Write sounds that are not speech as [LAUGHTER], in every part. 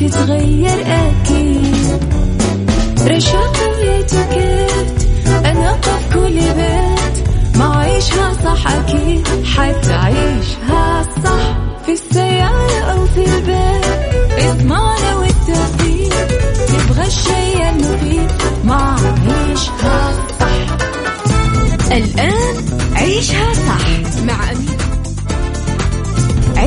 تتغير أكيد. رشاق ويتوكيت أنا في كل بيت. ما عيشها صح أكيد حتعيشها صح. في السيارة أو في البيت إضمعنا والتوفيق. تبغى الشيء المفيد ما عيشها صح. الآن عيشها صح مع أميرة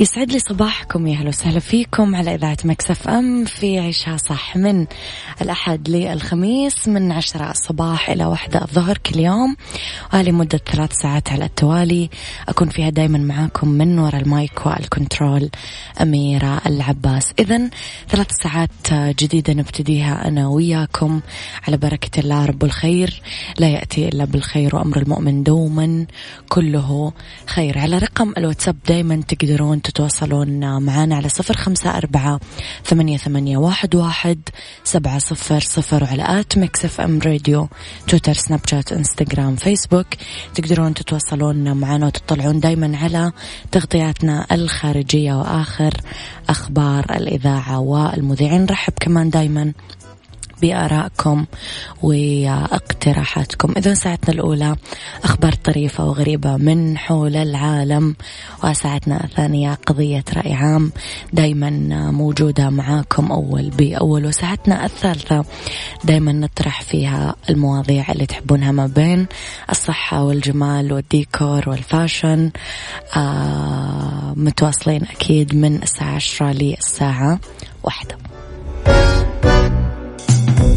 يسعد لي صباحكم يا أهلا وسهلا فيكم على إذاعة Mix FM في عيشها صح من الأحد للخميس من عشرة الصباح إلى واحدة الظهر كل يوم ولمدة ثلاث ساعات على التوالي. أكون فيها دائما معاكم من وراء ال mic وال control أميرة العباس. اذا ثلاث ساعات جديدة نبتديها أنا وياكم على بركة الله رب الخير. لا يأتي إلا بالخير وأمر المؤمن دوما كله خير. على رقم الواتساب دائما تقدرون تتواصلون معنا على صفر خمسة أربعة ثمانية, ثمانية واحد, واحد سبعة صفر صفر وعلى at Mix FM Radio تويتر سناب شات إنستغرام فيسبوك. تقدرون تتواصلون معنا وتطلعون دايما على تغطياتنا الخارجية وآخر أخبار الإذاعة والمذيعين. نرحب كمان دايما. بآرائكم وأقتراحاتكم. إذا ساعتنا الأولى أخبار طريفة وغريبة من حول العالم وساعتنا الثانية قضية رأي عام دايما موجودة معاكم أول بأول وساعتنا الثالثة دايما نطرح فيها المواضيع اللي تحبونها ما بين الصحة والجمال والديكور والفاشن. آه متواصلين أكيد من الساعة عشرة للساعة واحدة.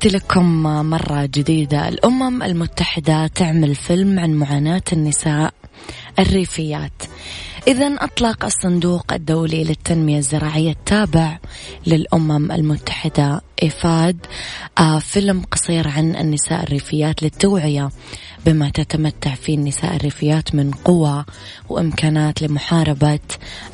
تحياتي لكم مرة جديدة. الأمم المتحدة تعمل فيلم عن معاناة النساء الريفيات. إذا أطلق الصندوق الدولي للتنمية الزراعية التابع للأمم المتحدة إفاد آه فيلم قصير عن النساء الريفيات للتوعية بما تتمتع فيه النساء الريفيات من قوى وإمكانات لمحاربة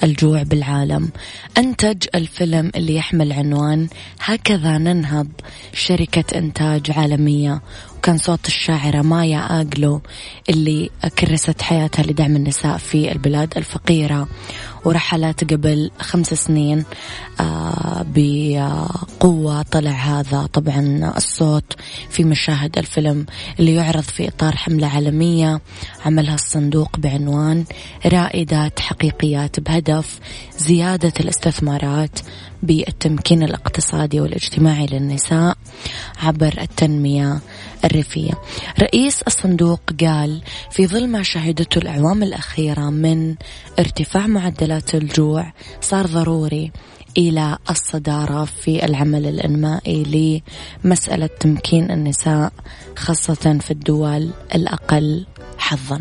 الجوع بالعالم. أنتج الفيلم اللي يحمل عنوان هكذا ننهض شركة إنتاج عالمية وكان صوت الشاعرة مايا آجلو اللي كرست حياتها لدعم النساء في البلاد الفقيرة. ورحلت قبل خمس سنين آه، بقوة طلع هذا. طبعا الصوت في مشاهد الفيلم اللي يعرض في إطار حملة عالمية عملها الصندوق بعنوان رائدات حقيقيات بهدف زيادة الاستثمارات. بالتمكين الاقتصادي والاجتماعي للنساء عبر التنمية الريفية رئيس الصندوق قال في ظل ما شهدته الأعوام الأخيرة من ارتفاع معدلات الجوع صار ضروري إلى الصدارة في العمل الإنمائي لمسألة تمكين النساء خاصة في الدول الأقل حظا.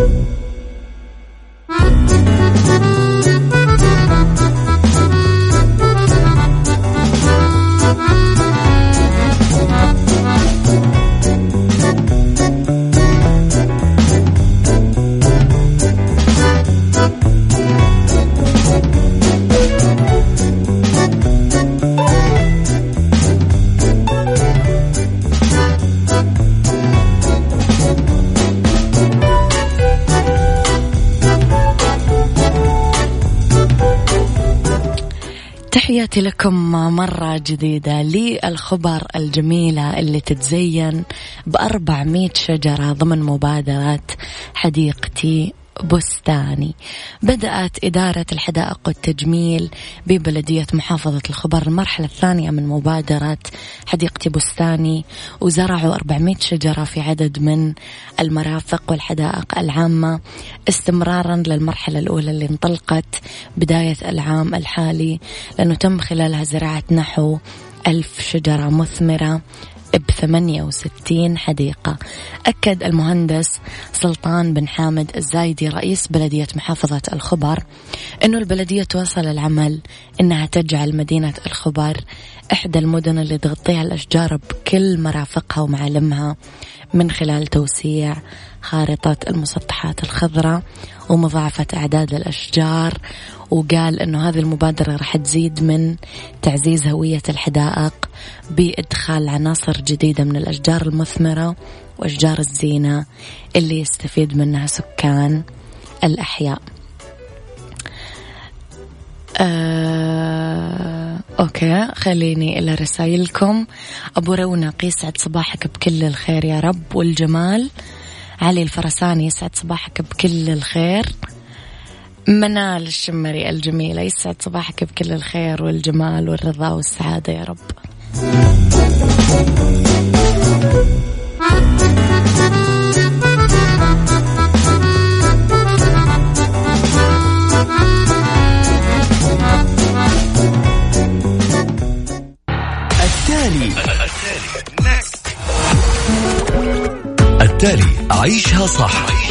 تحياتي لكم مرة جديدة للخبر الجميلة اللي تتزين بأربعمية شجرة ضمن مبادرة حديقتي بستاني. بدأت إدارة الحدائق والتجميل ببلدية محافظة الخبر. المرحلة الثانية من مبادرة حديقتي بستاني وزرعوا 400 شجرة في عدد من المرافق والحدائق العامة استمرارا للمرحلة الأولى اللي انطلقت بداية العام الحالي لأنه تم خلالها زراعة نحو ألف شجرة مثمرة. ب 68 حديقة. أكد المهندس سلطان بن حامد الزايدي رئيس بلدية محافظة الخبر أنه البلدية تواصل العمل أنها تجعل مدينة الخبر إحدى المدن اللي تغطيها الأشجار بكل مرافقها ومعالمها من خلال توسيع خارطة المسطحات الخضراء ومضاعفة أعداد الأشجار وقال أنه هذه المبادرة راح تزيد من تعزيز هوية الحدائق بإدخال عناصر جديدة من الأشجار المثمرة وأشجار الزينة اللي يستفيد منها سكان الأحياء. آه، أوكي خليني إلى رسائلكم. أبو رونق يسعد صباحك بكل الخير يا رب والجمال. علي الفرساني يسعد صباحك بكل الخير. منال الشمري الجميلة يسعد صباحك بكل الخير والجمال والرضا والسعادة يا رب. التالي. التالي. عيشها صح.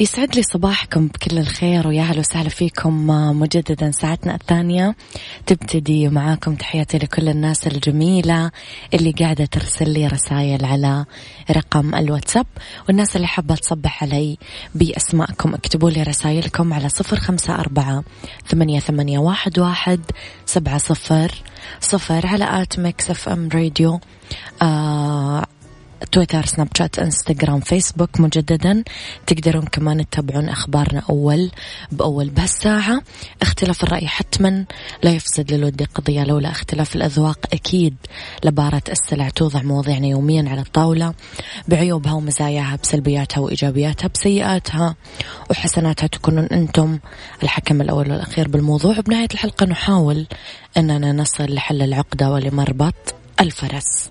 يسعد لي صباحكم بكل الخير ويا أهلا وسهلا فيكم مجددا ساعتنا الثانية. تبتدي معاكم تحياتي لكل الناس الجميلة اللي قاعدة ترسل لي رسائل على رقم الواتساب. والناس اللي حابة تصبح علي بأسمائكم اكتبوا لي رسائلكم على صفر خمسة أربعة ثمانية, ثمانية واحد, واحد سبعة صفر صفر على at Mix FM Radio. آه تويتر سناب شات انستغرام فيسبوك مجددا. تقدرون كمان تتابعون أخبارنا أول بأول بهالساعة. اختلاف الرأي حتما لا يفسد للود قضية لولا اختلاف الأذواق أكيد لباره السلع توضع مواضيعنا يوميا على الطاولة. بعيوبها ومزاياها بسلبياتها وإيجابياتها بسيئاتها وحسناتها تكونون أنتم الحكم الأول والأخير بالموضوع. بنهايه الحلقة نحاول أننا نصل لحل العقدة ولمربط الفرس.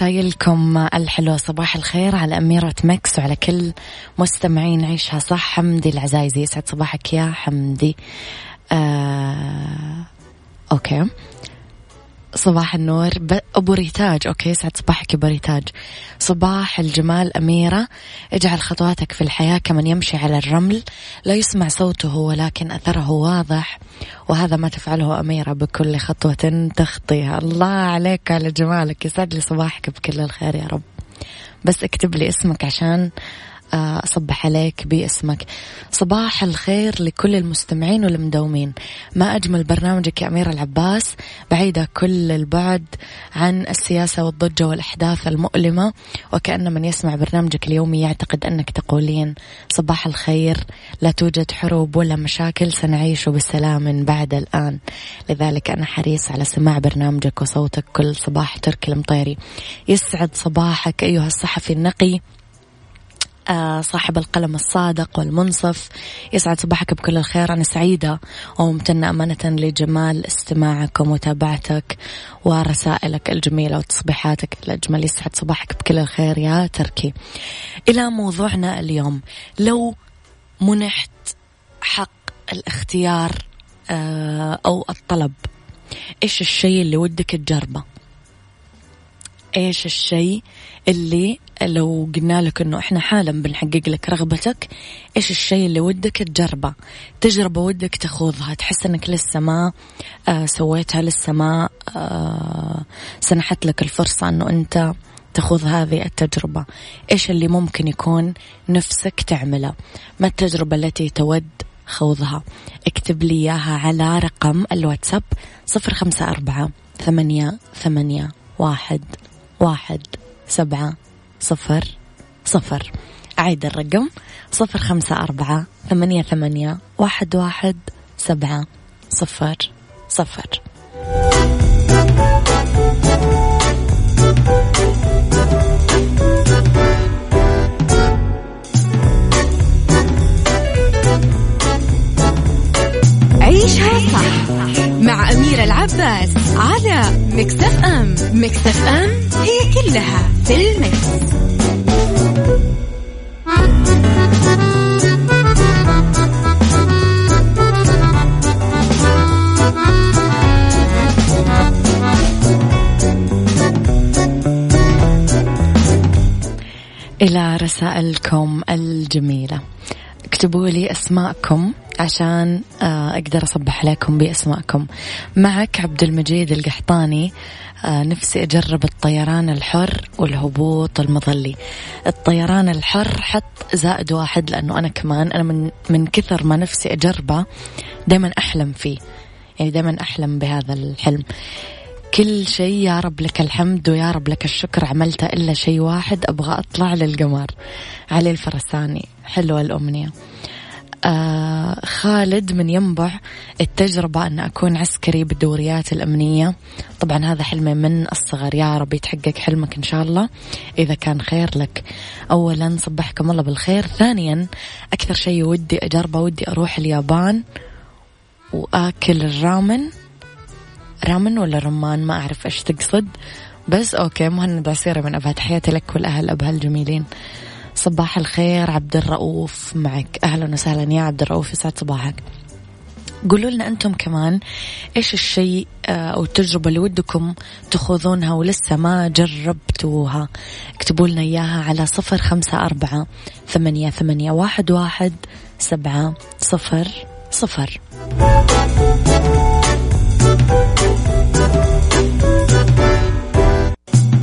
لرسائلكم الحلوة. صباح الخير على أميرة Mix وعلى كل مستمعين عيشها صح. حمدي العزايزي يسعد صباحك يا حمدي. آه... okay. صباح النور. أبو ريتاج. أوكي سعد صباحك أبو ريتاج. صباح الجمال أميرة. اجعل خطواتك في الحياة كمن يمشي على الرمل. لا يسمع صوته ولكن أثره واضح. وهذا ما تفعله أميرة بكل خطوة تخطيها. الله عليك على جمالك. يسعد لي صباحك بكل الخير يا رب. بس اكتب لي اسمك عشان أصبح عليك باسمك. صباح الخير لكل المستمعين والمدومين ما أجمل برنامجك يا أمير العباس. بعيدة كل البعد عن السياسة والضجة والأحداث المؤلمة وكأن من يسمع برنامجك اليومي يعتقد أنك تقولين صباح الخير لا توجد حروب ولا مشاكل سنعيش بسلام بعد الآن. لذلك أنا حريص على سماع برنامجك وصوتك كل صباح تركي المطيري. يسعد صباحك أيها الصحفي النقي. صاحب القلم الصادق والمنصف. يسعد صباحك بكل الخير. أنا سعيدة وممتنة أمانة لجمال استماعك ومتابعتك ورسائلك الجميلة وتصبيحاتك الأجمل. يسعد صباحك بكل الخير يا تركي. إلى موضوعنا اليوم. لو منحت حق الاختيار آه، أو الطلب إيش الشيء اللي ودك تجربه؟ إيش الشيء اللي لو قلنا لك إنه إحنا حالا بنحقق لك رغبتك إيش الشيء اللي ودك تجربه؟ تجربة ودك تخوضها تحس إنك لسه ما آه سويتها لسه ما آه سنحت لك الفرصة إنه أنت تخوض هذه التجربة. إيش اللي ممكن يكون نفسك تعمله؟ ما التجربة التي تود خوضها؟ اكتب لي إياها على رقم الواتساب صفر خمسة أربعة ثمانية ثمانية واحد واحد سبعة صفر صفر. أعيد الرقم. صفر خمسة أربعة ثمانية ثمانية واحد واحد سبعة صفر صفر. عيشها أميرة العباس على مكتف أم. مكتف أم هي كلها في المكس. إلى رسائلكم الجميلة. اكتبوا لي أسماءكم. عشان آه، أقدر أصبح عليكم بأسماءكم. معك عبد المجيد القحطاني آه، نفسي أجرب الطيران الحر والهبوط المظلي. الطيران الحر حط زائد واحد لأنه أنا كمان أنا من من كثر ما نفسي أجربه دائما أحلم فيه. يعني دائما أحلم بهذا الحلم. كل شيء يا رب لك الحمد ويا رب لك الشكر عملته إلا شيء واحد أبغى أطلع للقمر. علي الفرساني حلوة الأمنية. خالد من ينبع التجربة أن أكون عسكري بالدوريات الأمنية. طبعا هذا حلمي من الصغر. يا رب يتحقق حلمك إن شاء الله. إذا كان خير لك. أولا صبحكم الله بالخير. ثانيا أكثر شيء ودي أجربه ودي أروح اليابان وآكل الرامن. رامن ولا رمان؟ ما أعرف إيش تقصد. بس أوكي مهند عسيرة من أبها تحياتي لك والأهل أبها الجميلين صباح الخير عبد الرؤوف معك. أهلا وسهلا يا عبد الرؤوف يسعد صباحك. قولوا لنا أنتم كمان إيش الشيء آه، أو التجربة اللي ودكم تخوضونها ولسه ما جربتوها؟ اكتبوا لنا إياها على صفر خمسة أربعة ثمانية, ثمانية واحد, واحد سبعة صفر صفر.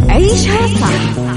عيشها صح.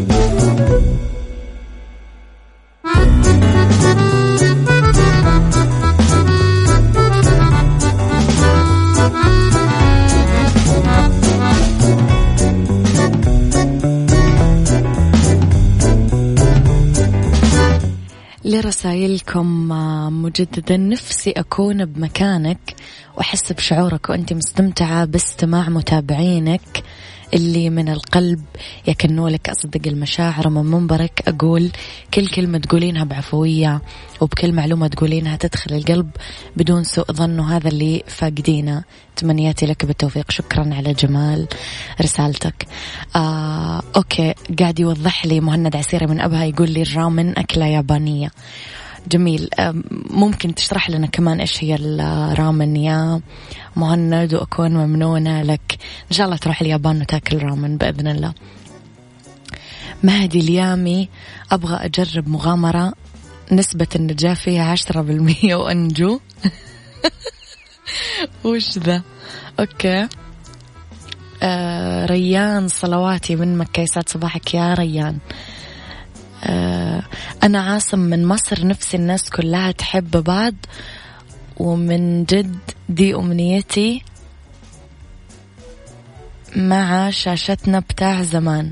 لرسائلكم آه، مجددا. نفسي أكون بمكانك وأحس بشعورك وأنت مستمتعة باستماع متابعينك. اللي من القلب يكنوا لك أصدق المشاعر. من منبرك أقول كل كلمة تقولينها بعفوية وبكل معلومة تقولينها تدخل القلب بدون سوء ظن. وهذا اللي فاقدينه. تمنياتي لك بالتوفيق. شكرا على جمال رسالتك. آه أوكي قاعد يوضح لي مهند عسيري من أبها يقول لي الرامن أكلة يابانية. جميل. ممكن تشرح لنا كمان إيش هي الرامن؟ يا مهند وأكون ممنونة لك. إن شاء الله تروح اليابان وتاكل رامن بإذن الله. مهدي اليامي أبغى أجرب مغامرة. نسبة النجاة فيها عشرة بالمية. وأنجو. [LAUGHS] وش ذا؟ okay. آه ريان صلواتي من مكة. يسعد صباحك يا ريان. آه، أنا عاصم من مصر نفسي الناس كلها تحب بعض ومن جد دي أمنيتي مع شاشتنا بتاع زمان.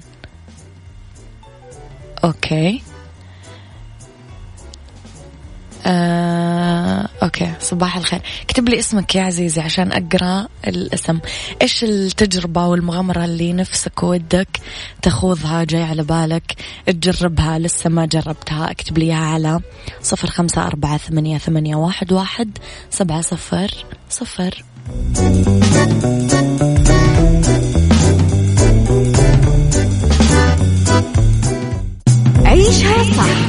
okay. آه، okay صباح الخير. اكتب لي اسمك يا عزيزي عشان أقرأ الاسم. إيش التجربة والمغامرة اللي نفسك ودك تخوضها جاي على بالك؟ تجربها لسه ما جربتها. اكتب لي إياها على صفر خمسة أربعة ثمانية, ثمانية واحد, واحد سبعة صفر صفر. عيشها صح.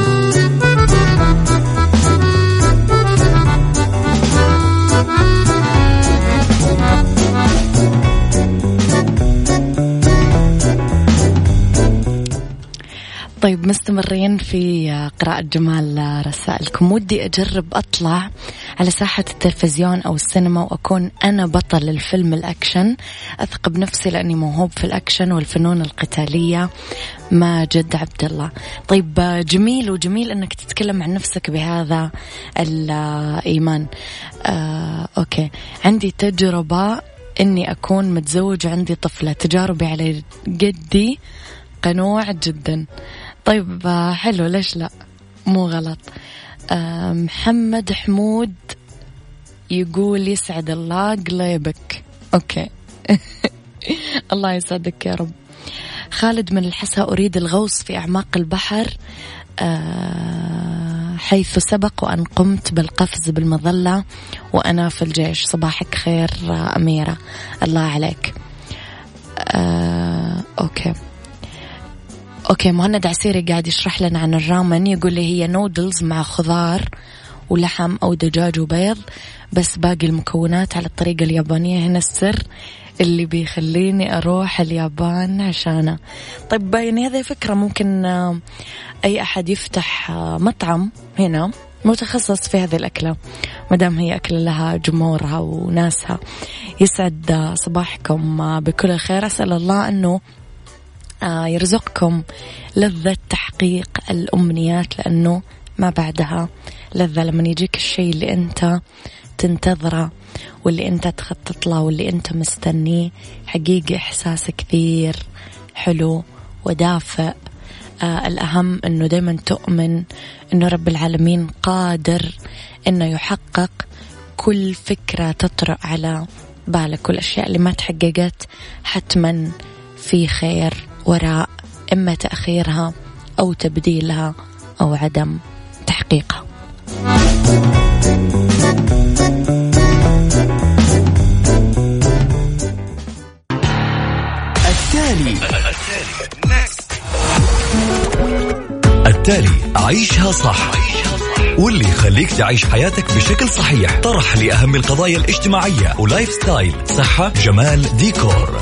طيب مستمرين في قراءة جمال رسائلكم. ودي أجرب أطلع على ساحة التلفزيون أو السينما وأكون أنا بطل الفيلم الأكشن. أثق بنفسي لأني موهوب في الأكشن والفنون القتالية. ماجد عبد الله. طيب جميل وجميل أنك تتكلم عن نفسك بهذا الإيمان. آه، okay. عندي تجربة أني أكون متزوج وعندي طفلة. تجاربي على قدي قنوع جدا. طيب حلو. ليش لا؟ مو غلط. آه، محمد حمود يقول يسعد الله قليبك. okay. [LAUGHS] الله يسعدك يا رب. خالد من الحسا أريد الغوص في أعماق البحر. آه، حيث سبق وأن قمت بالقفز بالمظلة وأنا في الجيش. صباحك خير أميرة. الله عليك. آه، okay مهند عسيري قاعد يشرح لنا عن الرامن يقول لي هي نودلز مع خضار ولحم أو دجاج وبيض بس باقي المكونات على الطريقة اليابانية. هنا السر اللي بيخليني أروح اليابان عشانه طيب يعني هذه فكرة. ممكن آه، أي أحد يفتح آه، مطعم هنا متخصص في هذه الأكلة مدام هي أكلة لها جمهورها وناسها. يسعد صباحكم بكل الخير أسأل الله أنه آه، يرزقكم لذة تحقيق الأمنيات لأنه ما بعدها لذة. لما يجيك الشيء اللي أنت تنتظره واللي أنت تخطط له واللي أنت مستنيه حقيقي إحساس كثير حلو ودافئ. آه الأهم أنه دايما تؤمن أنه رب العالمين قادر أنه يحقق كل فكرة تطرأ على بالك. والأشياء اللي ما تحققت حتما في خير. وراء إما تأخيرها أو تبديلها أو عدم تحقيقها. التالي. التالي عيشها صح. واللي يخليك تعيش حياتك بشكل صحيح. طرح لأهم القضايا الاجتماعية. و lifestyle صحة جمال ديكور.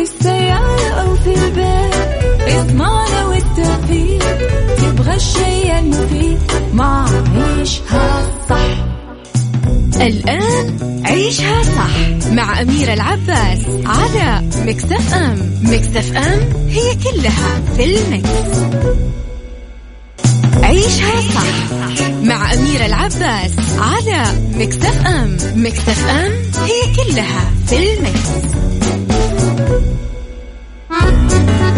في السيارة أو في البيت اضمعنا والتوفيق تبغى الشيء المفيد ما عيشها صح الآن عيشها صح مع أميرة العباس على مكتف أم مكتف أم هي كلها في المكس. عيشها صح مع أميرة العباس على مكتف أم مكتف أم هي كلها في ال mix. night.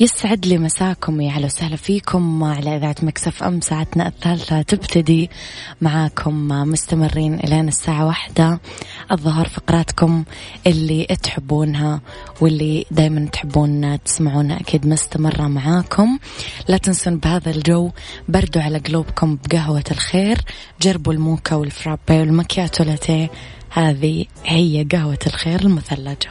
يسعد لي مساكم يا أهلا وسهلا فيكم على إذاعة Mix FM ساعتنا الثالثة تبتدي معاكم مستمرين الين الساعة واحدة. الظهر فقراتكم اللي تحبونها واللي دائما تحبون تسمعونها أكيد مستمرة معاكم. لا تنسون بهذا الجو بردوا على قلوبكم بقهوة الخير جربوا الموكا والفرابي والمكياتو لاتيه هذه هي قهوة الخير المثلجة.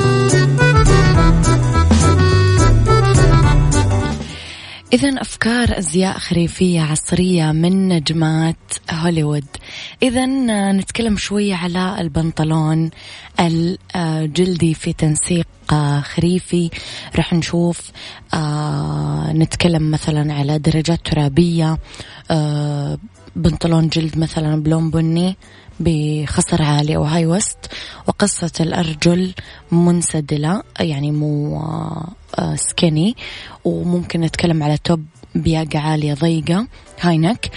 إذا أفكار أزياء خريفية عصرية من نجمات هوليوود. إذا نتكلم شوية على البنطلون الجلدي في تنسيق خريفي. راح نشوف آه، نتكلم مثلا على درجات ترابية آه، بنطلون جلد مثلا بلون بني بخصر عالي أو high waist وقصة الأرجل منسدلة يعني مو skinny آه، وممكن نتكلم على top بياقة عالية ضيقة high neck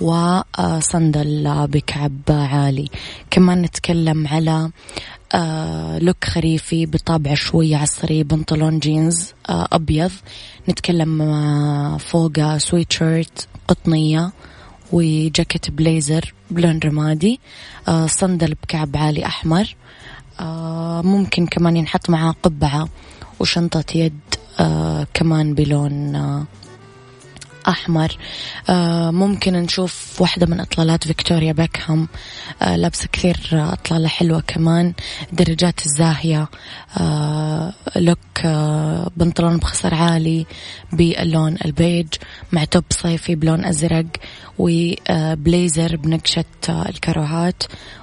وصندل بكعب عالي. كمان نتكلم على آه look خريفي بطابع شوية عصري بنطلون جينز آه أبيض. نتكلم آه فوقة سويت شيرت قطنية وجاكيت بليزر بلون رمادي. آه صندل بكعب عالي أحمر. آه، ممكن كمان ينحط معاه قبعة. وشنطة يد آه، كمان بلون أحمر. آه ممكن نشوف واحدة من إطلالات فيكتوريا بيكهام. آه لابسة كثير إطلالة حلوة كمان. درجات الزاهية آه look آه بنطلون بخصر عالي باللون البيج. مع top صيفي بلون أزرق وبليزر بنقشة آه الكروهات.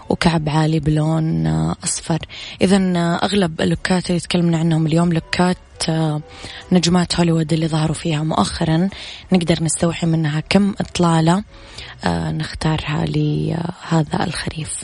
وكعب عالي بلون آه أصفر. إذا آه أغلب اللوكات اللي تكلمنا عنهم اليوم لوكات آه، نجمات هوليوود اللي ظهروا فيها. مؤخرا نقدر نستوحي منها كم إطلالة نختارها لهذا الخريف.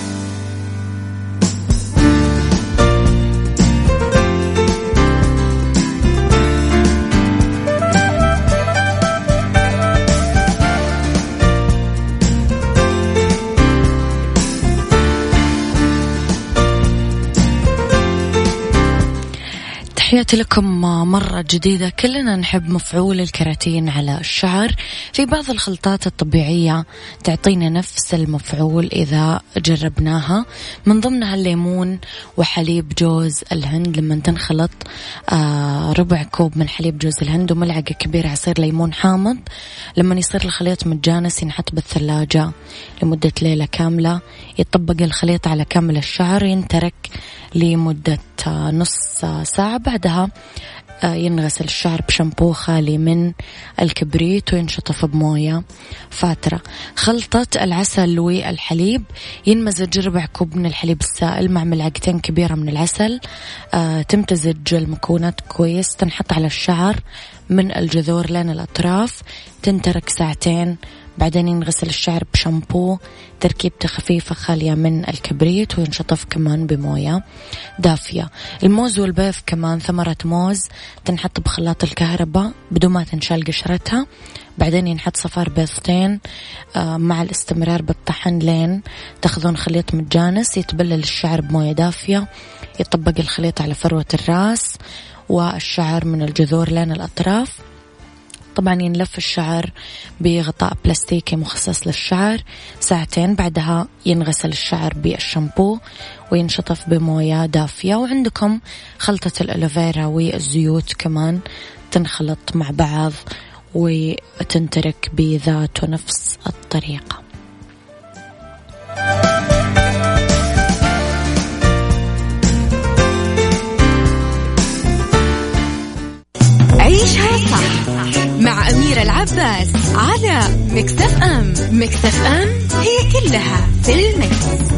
تحياتي لكم مرة جديدة. كلنا نحب مفعول الكراتين على الشعر. في بعض الخلطات الطبيعية تعطينا نفس المفعول إذا جربناها. من ضمنها الليمون وحليب جوز الهند. لما تنخلط آه ربع كوب من حليب جوز الهند وملعقة كبيرة عصير ليمون حامض. لما يصير الخليط متجانس ينحط بالثلاجة لمدة ليلة كاملة. يطبق الخليط على كامل الشعر. ينترك لمدة نص ساعة. بعدها آه، ينغسل الشعر بشامبو خالي من الكبريت وينشطف بموية فاترة. خلطة العسل والحليب. ينمزج ربع كوب من الحليب السائل مع ملعقتين كبيرة من العسل. آه، تمتزج المكونات كويس. تنحط على الشعر من الجذور لين الأطراف. تنترك ساعتين بعدين ينغسل الشعر بشامبو تركيبته خفيفة خالية من الكبريت وينشطف كمان بموية دافية. الموز والبيض كمان ثمرة موز تنحط بخلاط الكهرباء بدون ما تنشال قشرتها. بعدين ينحط صفار بيضتين آه، مع الاستمرار بالطحن لين تاخذون خليط متجانس يتبلل الشعر بموية دافية يطبق الخليط على فروة الراس والشعر من الجذور لين الأطراف. طبعا ينلف الشعر بغطاء بلاستيكي مخصص للشعر. ساعتين بعدها ينغسل الشعر بالشامبو وينشطف بموية دافية. وعندكم خلطة الألوفيرا والزيوت كمان تنخلط مع بعض وتنترك بذات ونفس الطريقة. العباس على مكتف أم مكتف أم هي كلها في المكس.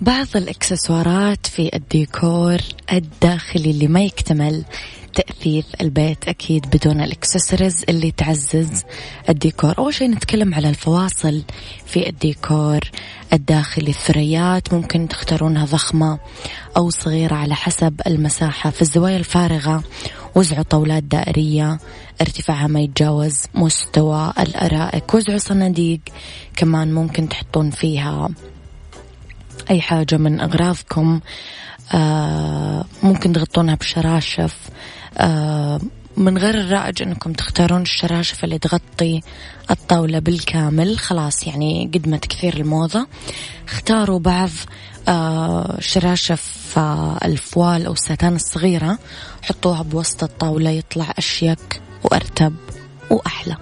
بعض الإكسسوارات في الديكور الداخلي اللي ما يكتمل تأثيث البيت أكيد بدون الإكسسوارز اللي تعزز الديكور. أول شيء نتكلم على الفواصل في الديكور الداخلي. الثريات ممكن تختارونها ضخمة أو صغيرة على حسب المساحة. في الزوايا الفارغة وزعوا طاولات دائرية ارتفاعها ما يتجاوز مستوى الأرائك. وزعوا صناديق كمان ممكن تحطون فيها أي حاجة من أغراضكم آه ممكن تغطونها بشراشف آه من غير الرائج إنكم تختارون الشراشف اللي تغطي الطاولة بالكامل. خلاص يعني قدمت كثير الموضة. اختاروا بعض آه شراشف آه الفوال أو الستان الصغيرة. حطوها بوسط الطاولة يطلع أشيك وأرتب وأحلى.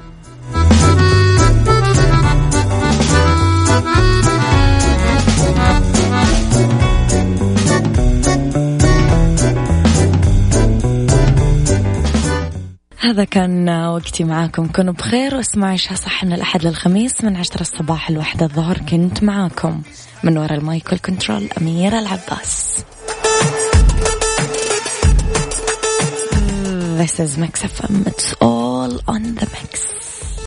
هذا كان وقتي معاكم كونوا بخير واسمعوا عشاء صح من الأحد للخميس من عشرة الصباح الواحدة الظهر كنت معاكم من وراء المايك والكنترول أميرة العباس This is Mix FM. It's all on the mix.